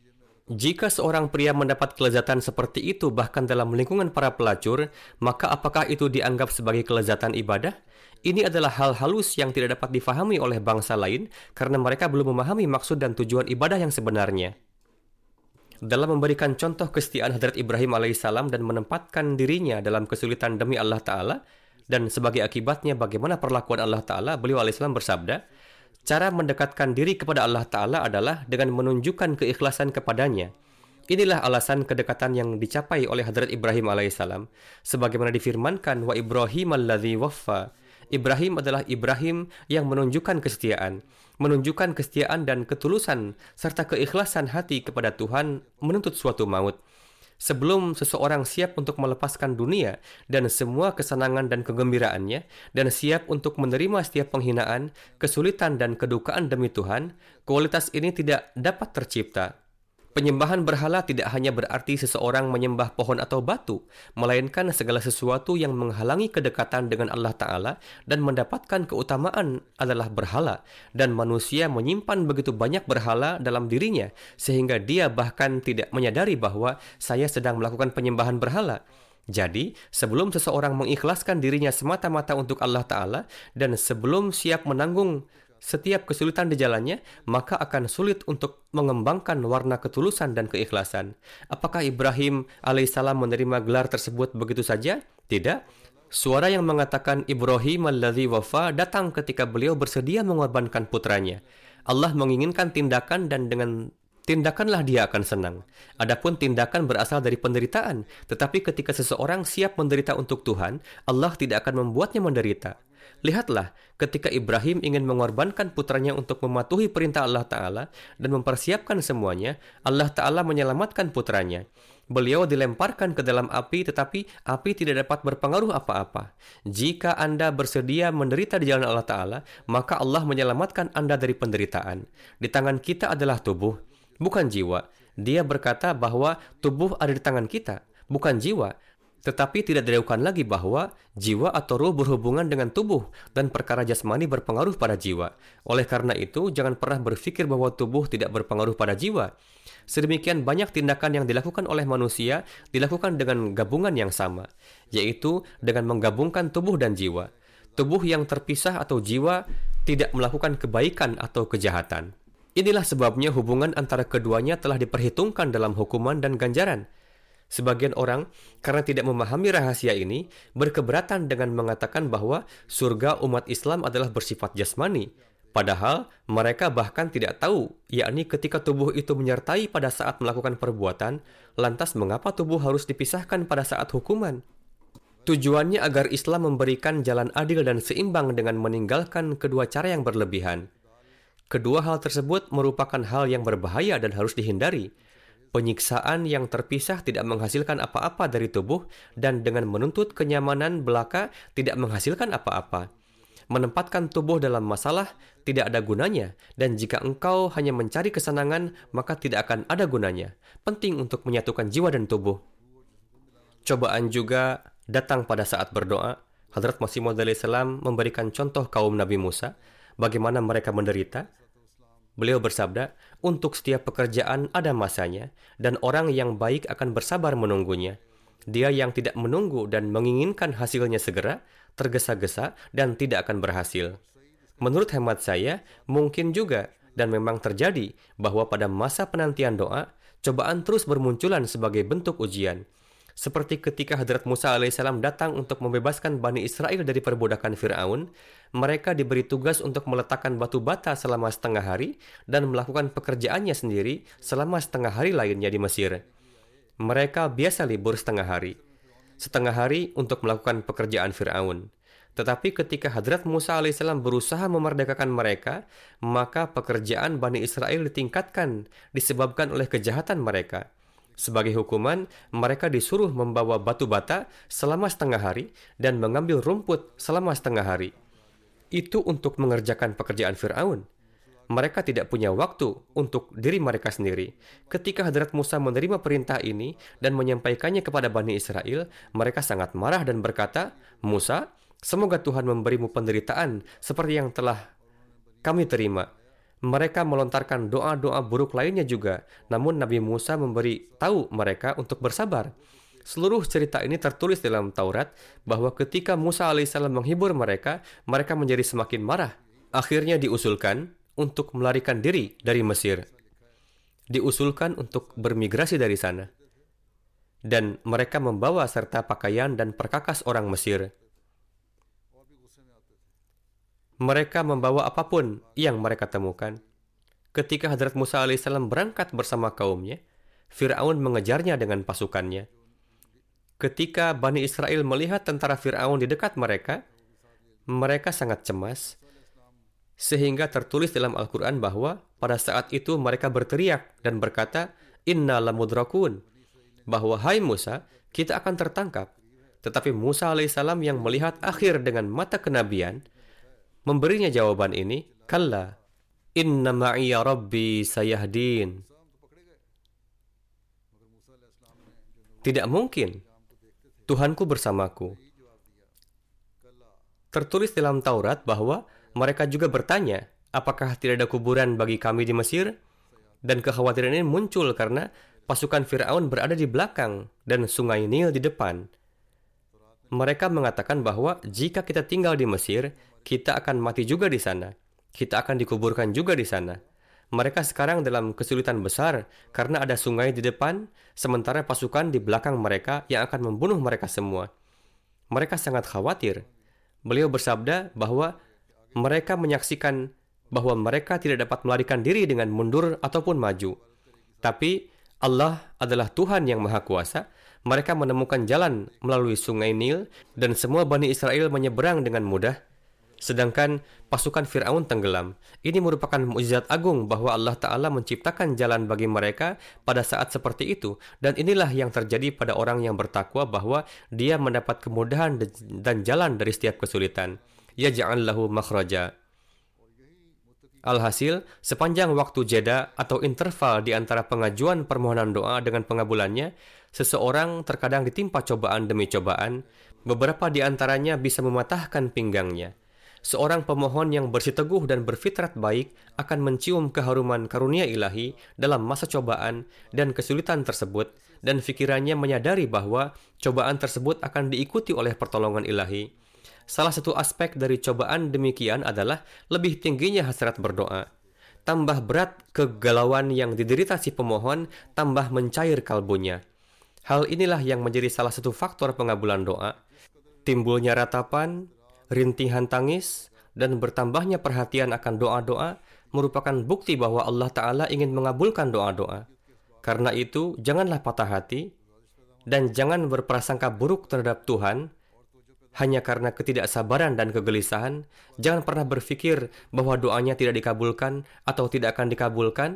Jika seorang pria mendapat kelezatan seperti itu bahkan dalam lingkungan para pelacur, maka apakah itu dianggap sebagai kelezatan ibadah? Ini adalah hal halus yang tidak dapat difahami oleh bangsa lain karena mereka belum memahami maksud dan tujuan ibadah yang sebenarnya. Dalam memberikan contoh kesetiaan Hadrat Ibrahim alaihissalam dan menempatkan dirinya dalam kesulitan demi Allah Ta'ala, dan sebagai akibatnya bagaimana perlakuan Allah Ta'ala, beliau alaihissalam bersabda, Cara mendekatkan diri kepada Allah Ta'ala adalah dengan menunjukkan keikhlasan kepadanya. Inilah alasan kedekatan yang dicapai oleh Hadrat Ibrahim alaihissalam. Sebagaimana difirmankan, wa Ibrahim alladhi waffa. Ibrahim adalah Ibrahim yang menunjukkan kesetiaan. Menunjukkan kesetiaan dan ketulusan serta keikhlasan hati kepada Tuhan menuntut suatu maut sebelum seseorang siap untuk melepaskan dunia dan semua kesenangan dan kegembiraannya, dan siap untuk menerima setiap penghinaan, kesulitan, dan kedukaan demi Tuhan, kualitas ini tidak dapat tercipta. Penyembahan berhala tidak hanya berarti seseorang menyembah pohon atau batu, melainkan segala sesuatu yang menghalangi kedekatan dengan Allah Ta'ala dan mendapatkan keutamaan adalah berhala, dan manusia menyimpan begitu banyak berhala dalam dirinya, sehingga dia bahkan tidak menyadari bahwa saya sedang melakukan penyembahan berhala. Jadi, sebelum seseorang mengikhlaskan dirinya semata-mata untuk Allah Ta'ala, dan sebelum siap menanggung setiap kesulitan di jalannya, maka akan sulit untuk mengembangkan warna ketulusan dan keikhlasan. Apakah Ibrahim alaihissalam menerima gelar tersebut begitu saja? Tidak. Suara yang mengatakan Ibrahim alladhi wafa datang ketika beliau bersedia mengorbankan putranya. Allah menginginkan tindakan dan dengan tindakanlah dia akan senang. Adapun tindakan berasal dari penderitaan, tetapi ketika seseorang siap menderita untuk Tuhan, Allah tidak akan membuatnya menderita. Lihatlah, ketika Ibrahim ingin mengorbankan putranya untuk mematuhi perintah Allah Ta'ala dan mempersiapkan semuanya, Allah Ta'ala menyelamatkan putranya. Beliau dilemparkan ke dalam api, tetapi api tidak dapat berpengaruh apa-apa. Jika Anda bersedia menderita di jalan Allah Ta'ala, maka Allah menyelamatkan Anda dari penderitaan. Di tangan kita adalah tubuh, bukan jiwa. Dia berkata bahwa tubuh ada di tangan kita, bukan jiwa. Tetapi tidak diragukan lagi bahwa jiwa atau ruh berhubungan dengan tubuh dan perkara jasmani berpengaruh pada jiwa. Oleh karena itu, jangan pernah berpikir bahwa tubuh tidak berpengaruh pada jiwa. Sedemikian banyak tindakan yang dilakukan oleh manusia dilakukan dengan gabungan yang sama, yaitu dengan menggabungkan tubuh dan jiwa. Tubuh yang terpisah atau jiwa tidak melakukan kebaikan atau kejahatan. Inilah sebabnya hubungan antara keduanya telah diperhitungkan dalam hukuman dan ganjaran. Sebagian orang, karena tidak memahami rahasia ini, berkeberatan dengan mengatakan bahwa surga umat Islam adalah bersifat jasmani. Padahal mereka bahkan tidak tahu, yakni ketika tubuh itu menyertai pada saat melakukan perbuatan, lantas mengapa tubuh harus dipisahkan pada saat hukuman? Tujuannya agar Islam memberikan jalan adil dan seimbang dengan meninggalkan kedua cara yang berlebihan. Kedua hal tersebut merupakan hal yang berbahaya dan harus dihindari. Penyiksaan yang terpisah tidak menghasilkan apa-apa dari tubuh dan dengan menuntut kenyamanan belaka tidak menghasilkan apa-apa. Menempatkan tubuh dalam masalah tidak ada gunanya dan jika engkau hanya mencari kesenangan maka tidak akan ada gunanya. Penting untuk menyatukan jiwa dan tubuh. Cobaan juga datang pada saat berdoa. Hadrat Masih Maud memberikan contoh kaum Nabi Musa, bagaimana mereka menderita, Beliau bersabda, untuk setiap pekerjaan ada masanya, dan orang yang baik akan bersabar menunggunya. Dia yang tidak menunggu dan menginginkan hasilnya segera, tergesa-gesa, dan tidak akan berhasil. Menurut hemat saya, mungkin juga, dan memang terjadi, bahwa pada masa penantian doa, cobaan terus bermunculan sebagai bentuk ujian. Seperti ketika Hadrat Musa alaihissalam datang untuk membebaskan Bani Israel dari perbudakan Fir'aun, mereka diberi tugas untuk meletakkan batu bata selama setengah hari dan melakukan pekerjaannya sendiri selama setengah hari lainnya di Mesir. Mereka biasa libur setengah hari. Setengah hari untuk melakukan pekerjaan Fir'aun. Tetapi ketika Hadrat Musa alaihissalam berusaha memerdekakan mereka, maka pekerjaan Bani Israel ditingkatkan disebabkan oleh kejahatan mereka. Sebagai hukuman, mereka disuruh membawa batu bata selama setengah hari dan mengambil rumput selama setengah hari. Itu untuk mengerjakan pekerjaan Fir'aun. Mereka tidak punya waktu untuk diri mereka sendiri. Ketika Hadrat Musa menerima perintah ini dan menyampaikannya kepada Bani Israel, mereka sangat marah dan berkata, Musa, semoga Tuhan memberimu penderitaan seperti yang telah kami terima mereka melontarkan doa-doa buruk lainnya juga. Namun Nabi Musa memberi tahu mereka untuk bersabar. Seluruh cerita ini tertulis dalam Taurat bahwa ketika Musa alaihissalam menghibur mereka, mereka menjadi semakin marah. Akhirnya diusulkan untuk melarikan diri dari Mesir. Diusulkan untuk bermigrasi dari sana. Dan mereka membawa serta pakaian dan perkakas orang Mesir mereka membawa apa pun yang mereka temukan. Ketika Hadrat Musa alaihissalam berangkat bersama kaumnya, Fir'aun mengejarnya dengan pasukannya. Ketika Bani Israel melihat tentara Fir'aun di dekat mereka, mereka sangat cemas, sehingga tertulis dalam Al-Quran bahwa pada saat itu mereka berteriak dan berkata, Inna lamudrakun, bahwa hai Musa, kita akan tertangkap. Tetapi Musa alaihissalam yang melihat akhir dengan mata kenabian, memberinya jawaban ini, Kalla, inna ma'iya rabbi sayahdin. Tidak mungkin. Tuhanku bersamaku. Tertulis dalam Taurat bahwa mereka juga bertanya, apakah tidak ada kuburan bagi kami di Mesir? Dan kekhawatiran ini muncul karena pasukan Firaun berada di belakang dan sungai Nil di depan. Mereka mengatakan bahwa jika kita tinggal di Mesir, kita akan mati juga di sana. Kita akan dikuburkan juga di sana. Mereka sekarang dalam kesulitan besar karena ada sungai di depan, sementara pasukan di belakang mereka yang akan membunuh mereka semua. Mereka sangat khawatir. Beliau bersabda bahwa mereka menyaksikan bahwa mereka tidak dapat melarikan diri dengan mundur ataupun maju. Tapi Allah adalah Tuhan yang Maha Kuasa. Mereka menemukan jalan melalui sungai Nil dan semua Bani Israel menyeberang dengan mudah sedangkan pasukan Firaun tenggelam. Ini merupakan mukjizat agung bahwa Allah Ta'ala menciptakan jalan bagi mereka pada saat seperti itu. Dan inilah yang terjadi pada orang yang bertakwa bahwa dia mendapat kemudahan dan jalan dari setiap kesulitan. Ya ja'allahu makhraja. Alhasil, sepanjang waktu jeda atau interval di antara pengajuan permohonan doa dengan pengabulannya, seseorang terkadang ditimpa cobaan demi cobaan, beberapa di antaranya bisa mematahkan pinggangnya seorang pemohon yang bersiteguh dan berfitrat baik akan mencium keharuman karunia ilahi dalam masa cobaan dan kesulitan tersebut dan fikirannya menyadari bahwa cobaan tersebut akan diikuti oleh pertolongan ilahi. Salah satu aspek dari cobaan demikian adalah lebih tingginya hasrat berdoa. Tambah berat kegalauan yang diderita si pemohon, tambah mencair kalbunya. Hal inilah yang menjadi salah satu faktor pengabulan doa. Timbulnya ratapan, rintihan tangis, dan bertambahnya perhatian akan doa-doa merupakan bukti bahwa Allah Ta'ala ingin mengabulkan doa-doa. Karena itu, janganlah patah hati dan jangan berprasangka buruk terhadap Tuhan hanya karena ketidaksabaran dan kegelisahan. Jangan pernah berpikir bahwa doanya tidak dikabulkan atau tidak akan dikabulkan.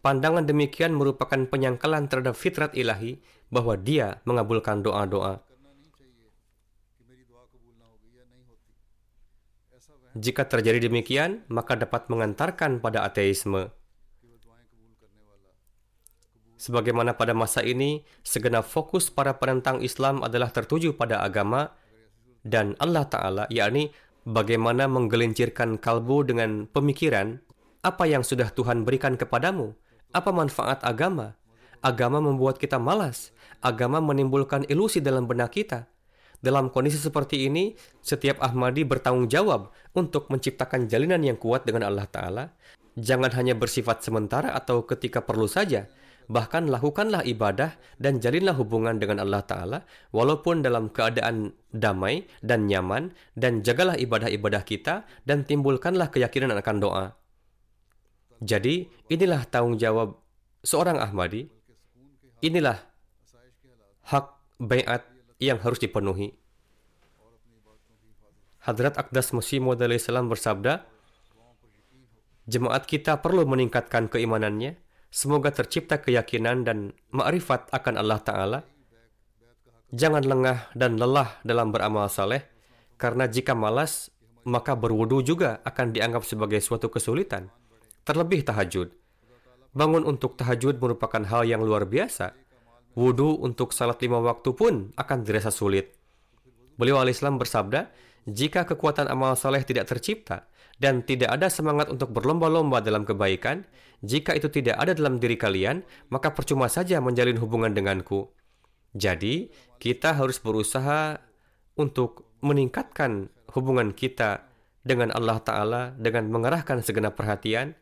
Pandangan demikian merupakan penyangkalan terhadap fitrat ilahi bahwa dia mengabulkan doa-doa. Jika terjadi demikian, maka dapat mengantarkan pada ateisme. Sebagaimana pada masa ini, segenap fokus para penentang Islam adalah tertuju pada agama dan Allah Ta'ala, yakni bagaimana menggelincirkan kalbu dengan pemikiran apa yang sudah Tuhan berikan kepadamu, apa manfaat agama. Agama membuat kita malas, agama menimbulkan ilusi dalam benak kita, dalam kondisi seperti ini, setiap Ahmadi bertanggung jawab untuk menciptakan jalinan yang kuat dengan Allah Ta'ala. Jangan hanya bersifat sementara atau ketika perlu saja, bahkan lakukanlah ibadah dan jalinlah hubungan dengan Allah Ta'ala, walaupun dalam keadaan damai dan nyaman, dan jagalah ibadah-ibadah kita, dan timbulkanlah keyakinan akan doa. Jadi, inilah tanggung jawab seorang Ahmadi. Inilah hak bayat yang harus dipenuhi. Hadrat Akdas Musi Maud salam bersabda, Jemaat kita perlu meningkatkan keimanannya, semoga tercipta keyakinan dan ma'rifat akan Allah Ta'ala. Jangan lengah dan lelah dalam beramal saleh, karena jika malas, maka berwudu juga akan dianggap sebagai suatu kesulitan. Terlebih tahajud. Bangun untuk tahajud merupakan hal yang luar biasa, wudhu untuk salat lima waktu pun akan dirasa sulit. Beliau al-Islam bersabda, jika kekuatan amal soleh tidak tercipta dan tidak ada semangat untuk berlomba-lomba dalam kebaikan, jika itu tidak ada dalam diri kalian, maka percuma saja menjalin hubungan denganku. Jadi, kita harus berusaha untuk meningkatkan hubungan kita dengan Allah Ta'ala dengan mengerahkan segenap perhatian.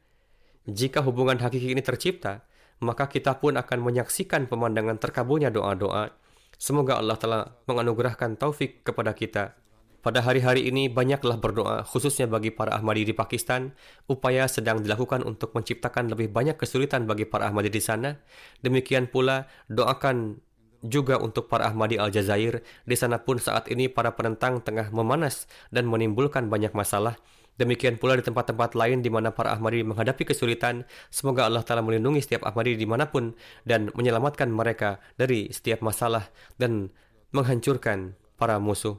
Jika hubungan hakiki ini tercipta, maka kita pun akan menyaksikan pemandangan terkabulnya doa-doa. Semoga Allah telah menganugerahkan taufik kepada kita. Pada hari-hari ini banyaklah berdoa, khususnya bagi para Ahmadi di Pakistan. Upaya sedang dilakukan untuk menciptakan lebih banyak kesulitan bagi para Ahmadi di sana. Demikian pula doakan juga untuk para Ahmadi Aljazair. Di sana pun saat ini para penentang tengah memanas dan menimbulkan banyak masalah. Demikian pula di tempat-tempat lain di mana para Ahmadi menghadapi kesulitan. Semoga Allah Ta'ala melindungi setiap Ahmadi di mana pun dan menyelamatkan mereka dari setiap masalah dan menghancurkan para musuh.